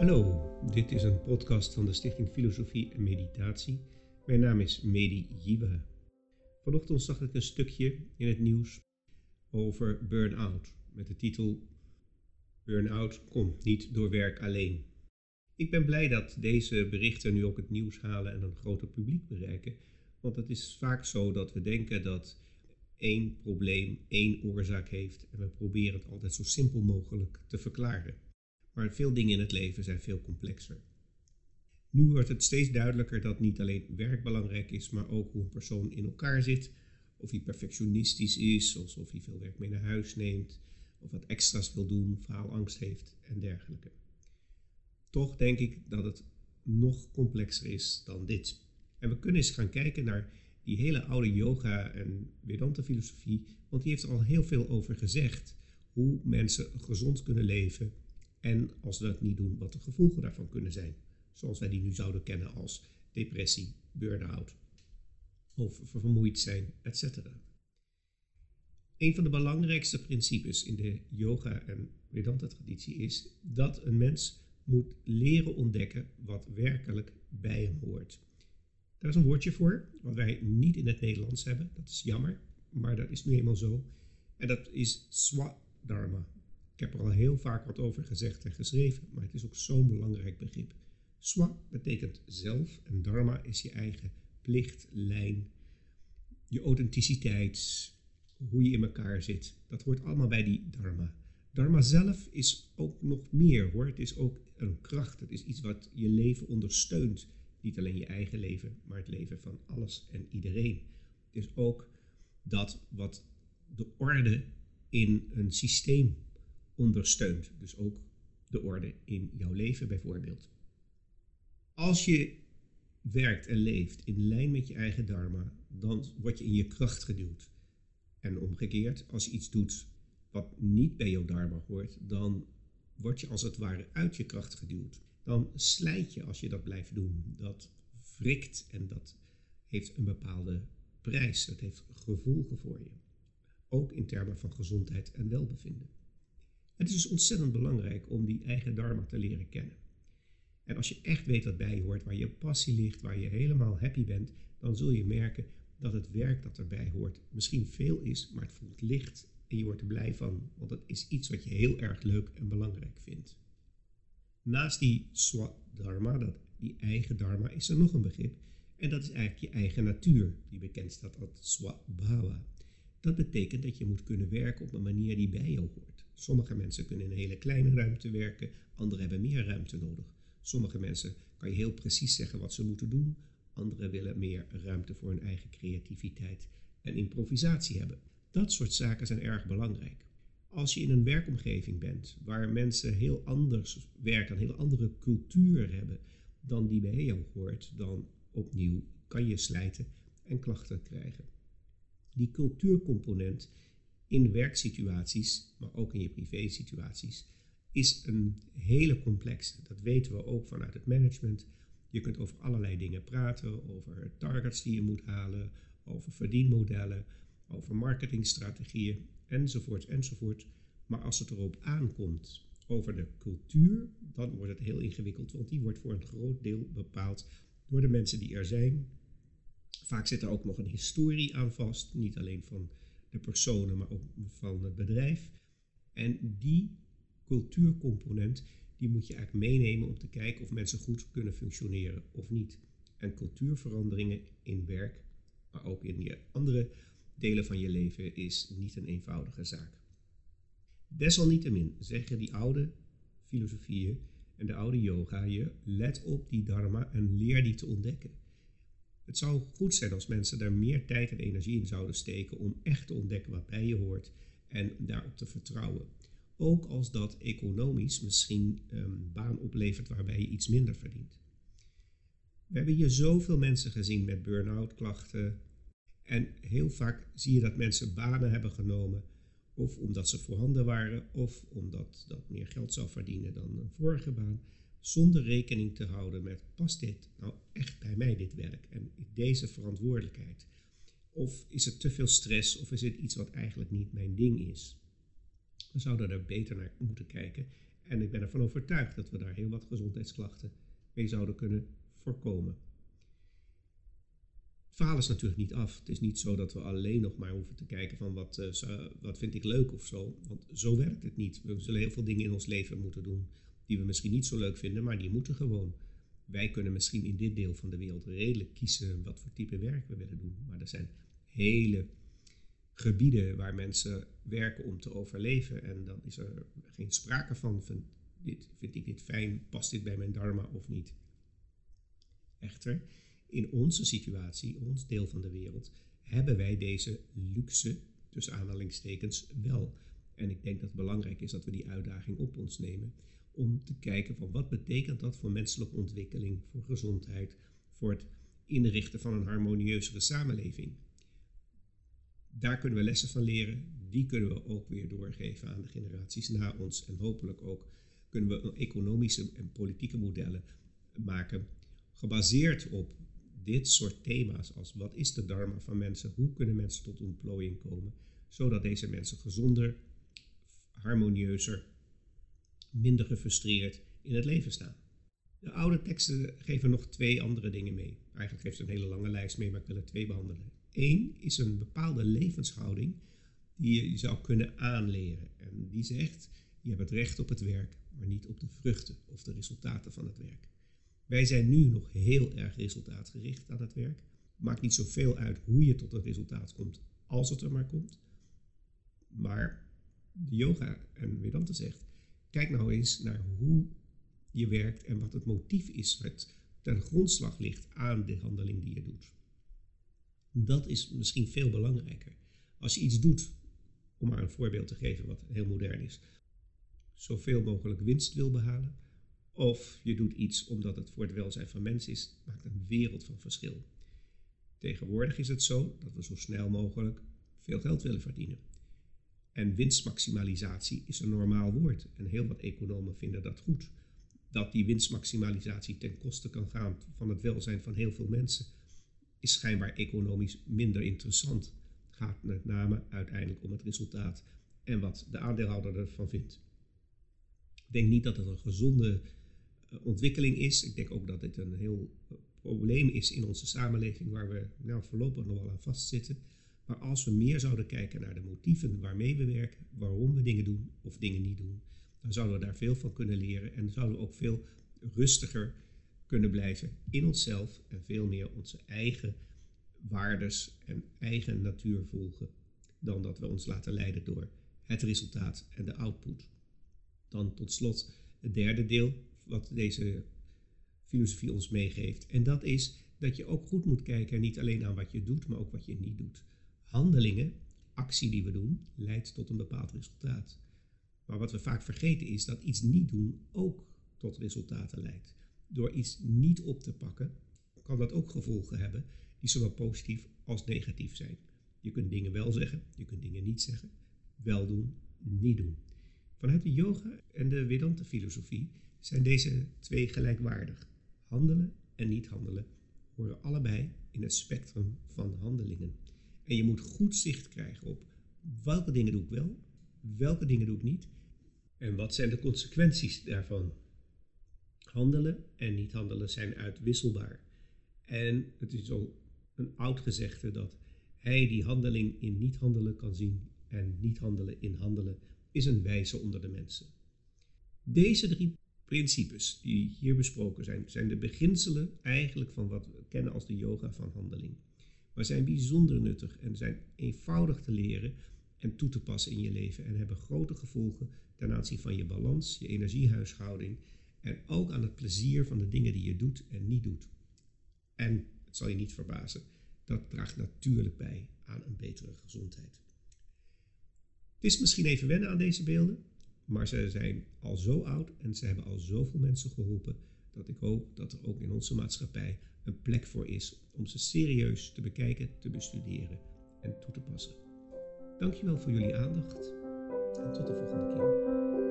Hallo, dit is een podcast van de Stichting Filosofie en Meditatie. Mijn naam is Medi Jiwa. Vanochtend zag ik een stukje in het nieuws over burn-out met de titel Burn-out komt niet door werk alleen. Ik ben blij dat deze berichten nu ook het nieuws halen en een groter publiek bereiken, want het is vaak zo dat we denken dat één probleem één oorzaak heeft en we proberen het altijd zo simpel mogelijk te verklaren. Maar veel dingen in het leven zijn veel complexer. Nu wordt het steeds duidelijker dat niet alleen werk belangrijk is, maar ook hoe een persoon in elkaar zit. Of hij perfectionistisch is, of hij veel werk mee naar huis neemt, of wat extra's wil doen, faalangst heeft en dergelijke. Toch denk ik dat het nog complexer is dan dit. En we kunnen eens gaan kijken naar die hele oude yoga en Vedanta filosofie, want die heeft er al heel veel over gezegd. Hoe mensen gezond kunnen leven en als ze dat niet doen, wat de gevolgen daarvan kunnen zijn. Zoals wij die nu zouden kennen als depressie, burn-out of vermoeid zijn, etc. Een van de belangrijkste principes in de yoga en Vedanta traditie is dat een mens moet leren ontdekken wat werkelijk bij hem hoort. Daar is een woordje voor, wat wij niet in het Nederlands hebben. Dat is jammer, maar dat is nu eenmaal zo. En dat is swadharma. Ik heb er al heel vaak wat over gezegd en geschreven, maar het is ook zo'n belangrijk begrip. Swa betekent zelf en dharma is je eigen plichtlijn, je authenticiteit, hoe je in elkaar zit. Dat hoort allemaal bij die dharma. Dharma zelf is ook nog meer hoor. Het is ook een kracht. Het is iets wat je leven ondersteunt. Niet alleen je eigen leven, maar het leven van alles en iedereen. Het is ook dat wat de orde in een systeem ondersteunt. Dus ook de orde in jouw leven bijvoorbeeld. Als je werkt en leeft in lijn met je eigen dharma, dan word je in je kracht geduwd. En omgekeerd, als je iets doet wat niet bij jouw dharma hoort, dan word je als het ware uit je kracht geduwd. Dan slijt je als je dat blijft doen. Dat wrikt en dat heeft een bepaalde prijs. Dat heeft gevolgen voor je. Ook in termen van gezondheid en welbevinden. Het is dus ontzettend belangrijk om die eigen dharma te leren kennen. En als je echt weet wat bij je hoort, waar je passie ligt, waar je helemaal happy bent, dan zul je merken dat het werk dat erbij hoort misschien veel is, maar het voelt licht en je wordt er blij van, want het is iets wat je heel erg leuk en belangrijk vindt. Naast die swadharma, dat, die eigen dharma, is er nog een begrip en dat is eigenlijk je eigen natuur, die bekend staat als swabhava. Dat betekent dat je moet kunnen werken op een manier die bij jou hoort. Sommige mensen kunnen in een hele kleine ruimte werken, anderen hebben meer ruimte nodig. Sommige mensen kan je heel precies zeggen wat ze moeten doen, anderen willen meer ruimte voor hun eigen creativiteit en improvisatie hebben. Dat soort zaken zijn erg belangrijk. Als je in een werkomgeving bent waar mensen heel anders werken, een heel andere cultuur hebben dan die bij jou hoort, dan opnieuw kan je slijten en klachten krijgen. Die cultuurcomponent in werksituaties, maar ook in je privésituaties, is een hele complexe. Dat weten we ook vanuit het management. Je kunt over allerlei dingen praten, over targets die je moet halen, over verdienmodellen, over marketingstrategieën enzovoort enzovoort. Maar als het erop aankomt over de cultuur, dan wordt het heel ingewikkeld, want die wordt voor een groot deel bepaald door de mensen die er zijn. Vaak zit er ook nog een historie aan vast, niet alleen van de personen, maar ook van het bedrijf. En die cultuurcomponent, die moet je eigenlijk meenemen om te kijken of mensen goed kunnen functioneren of niet. En cultuurveranderingen in werk, maar ook in je andere delen van je leven, is niet een eenvoudige zaak. Desalniettemin zeggen die oude filosofieën en de oude yoga je, let op die dharma en leer die te ontdekken. Het zou goed zijn als mensen daar meer tijd en energie in zouden steken om echt te ontdekken wat bij je hoort en daarop te vertrouwen. Ook als dat economisch misschien een ehm, baan oplevert waarbij je iets minder verdient. We hebben hier zoveel mensen gezien met burn-out klachten. En heel vaak zie je dat mensen banen hebben genomen. Of omdat ze voorhanden waren, of omdat dat meer geld zou verdienen dan een vorige baan. Zonder rekening te houden met, past dit nou echt bij mij, dit werk? En deze verantwoordelijkheid? Of is het te veel stress, of is het iets wat eigenlijk niet mijn ding is? We zouden er beter naar moeten kijken en ik ben ervan overtuigd dat we daar heel wat gezondheidsklachten mee zouden kunnen voorkomen. Het verhaal is natuurlijk niet af. Het is niet zo dat we alleen nog maar hoeven te kijken van wat, uh, wat vind ik leuk of zo. Want zo werkt het niet. We zullen heel veel dingen in ons leven moeten doen die we misschien niet zo leuk vinden, maar die moeten gewoon. Wij kunnen misschien in dit deel van de wereld redelijk kiezen wat voor type werk we willen doen. Maar er zijn hele gebieden waar mensen werken om te overleven. En dan is er geen sprake van, dit, vind ik dit fijn, past dit bij mijn dharma of niet. Echter, in onze situatie, ons deel van de wereld, hebben wij deze luxe, tussen aanhalingstekens, wel. En ik denk dat het belangrijk is dat we die uitdaging op ons nemen om te kijken van wat betekent dat voor menselijke ontwikkeling, voor gezondheid, voor het inrichten van een harmonieuzere samenleving. Daar kunnen we lessen van leren, die kunnen we ook weer doorgeven aan de generaties na ons en hopelijk ook kunnen we economische en politieke modellen maken gebaseerd op dit soort thema's als wat is de dharma van mensen, hoe kunnen mensen tot ontplooiing komen, zodat deze mensen gezonder, harmonieuzer, minder gefrustreerd in het leven staan. De oude teksten geven nog twee andere dingen mee. Eigenlijk geeft ze een hele lange lijst mee, maar ik wil er twee behandelen. Eén is een bepaalde levenshouding die je zou kunnen aanleren. En die zegt, je hebt het recht op het werk, maar niet op de vruchten of de resultaten van het werk. Wij zijn nu nog heel erg resultaatgericht aan het werk. Maakt niet zoveel uit hoe je tot een resultaat komt, als het er maar komt. Maar de yoga en Vedanta zegt, kijk nou eens naar hoe je werkt en wat het motief is, wat ten grondslag ligt aan de handeling die je doet. Dat is misschien veel belangrijker. Als je iets doet, om maar een voorbeeld te geven wat heel modern is, zoveel mogelijk winst wil behalen, of je doet iets omdat het voor het welzijn van mensen is, maakt een wereld van verschil. Tegenwoordig is het zo dat we zo snel mogelijk veel geld willen verdienen. En winstmaximalisatie is een normaal woord en heel wat economen vinden dat goed. Dat die winstmaximalisatie ten koste kan gaan van het welzijn van heel veel mensen, is schijnbaar economisch minder interessant. Gaat met name uiteindelijk om het resultaat en wat de aandeelhouder ervan vindt. Ik denk niet dat het een gezonde eh, ontwikkeling is. Ik denk ook dat dit een heel eh, probleem is in onze samenleving waar we nou, voorlopig nog wel aan vastzitten. Maar als we meer zouden kijken naar de motieven waarmee we werken, waarom we dingen doen of dingen niet doen, dan zouden we daar veel van kunnen leren en zouden we ook veel rustiger kunnen blijven in onszelf en veel meer onze eigen waardes en eigen natuur volgen, dan dat we ons laten leiden door het resultaat en de output. Dan tot slot het derde deel wat deze filosofie ons meegeeft. En dat is dat je ook goed moet kijken, niet alleen aan wat je doet, maar ook wat je niet doet. Handelingen, actie die we doen, leidt tot een bepaald resultaat. Maar wat we vaak vergeten is dat iets niet doen ook tot resultaten leidt. Door iets niet op te pakken, kan dat ook gevolgen hebben die zowel positief als negatief zijn. Je kunt dingen wel zeggen, je kunt dingen niet zeggen, wel doen, niet doen. Vanuit de yoga en de Vedanta filosofie zijn deze twee gelijkwaardig. Handelen en niet handelen horen allebei in het spectrum van handelingen. En je moet goed zicht krijgen op welke dingen doe ik wel, welke dingen doe ik niet en wat zijn de consequenties daarvan. Handelen en niet handelen zijn uitwisselbaar. En het is al een oud gezegde dat hij die handeling in niet handelen kan zien en niet handelen in handelen is een wijze onder de mensen. Deze drie principes die hier besproken zijn, zijn de beginselen eigenlijk van wat we kennen als de yoga van handeling. Maar zijn bijzonder nuttig en zijn eenvoudig te leren en toe te passen in je leven en hebben grote gevolgen ten aanzien van je balans, je energiehuishouding en ook aan het plezier van de dingen die je doet en niet doet. En het zal je niet verbazen, dat draagt natuurlijk bij aan een betere gezondheid. Het is misschien even wennen aan deze beelden, maar ze zijn al zo oud en ze hebben al zoveel mensen geholpen dat ik hoop dat er ook in onze maatschappij een plek voor is om ze serieus te bekijken, te bestuderen en toe te passen. Dankjewel voor jullie aandacht en tot de volgende keer.